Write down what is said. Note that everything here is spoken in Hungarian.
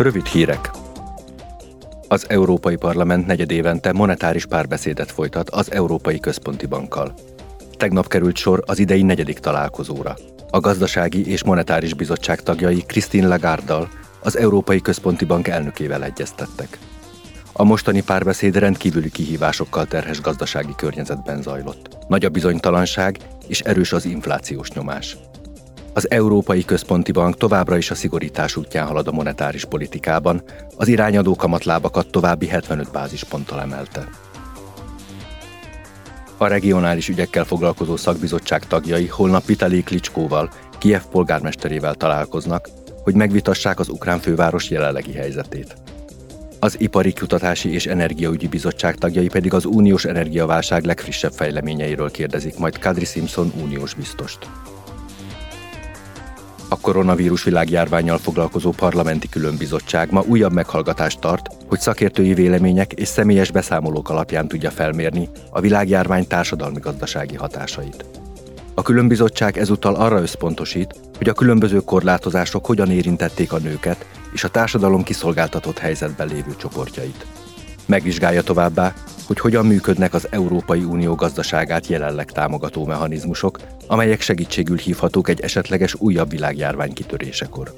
Rövid hírek. Az Európai Parlament negyedévente monetáris párbeszédet folytat az Európai Központi Bankkal. Tegnap került sor az idei negyedik találkozóra. A Gazdasági és Monetáris Bizottság tagjai Christine Lagarde-dal, az Európai Központi Bank elnökével egyeztettek. A mostani párbeszéd rendkívüli kihívásokkal terhes gazdasági környezetben zajlott. Nagy a bizonytalanság és erős az inflációs nyomás. Az Európai Központi Bank továbbra is a szigorítás útján halad a monetáris politikában, az irányadó kamatlábakat további 75 bázisponttal emelte. A regionális ügyekkel foglalkozó szakbizottság tagjai holnap Vitali Klicskóval, Kiev polgármesterével találkoznak, hogy megvitassák az ukrán főváros jelenlegi helyzetét. Az Ipari Kutatási és Energiaügyi Bizottság tagjai pedig az uniós energiaválság legfrissebb fejleményeiről kérdezik majd Kadri Simpson uniós biztost. A koronavírus világjárványjal foglalkozó parlamenti különbizottság ma újabb meghallgatást tart, hogy szakértői vélemények és személyes beszámolók alapján tudja felmérni a világjárvány társadalmi-gazdasági hatásait. A különbizottság ezúttal arra összpontosít, hogy a különböző korlátozások hogyan érintették a nőket és a társadalom kiszolgáltatott helyzetben lévő csoportjait. Megvizsgálja továbbá, hogy hogyan működnek az Európai Unió gazdaságát jelenleg támogató mechanizmusok, amelyek segítségül hívhatók egy esetleges újabb világjárvány kitörésekor.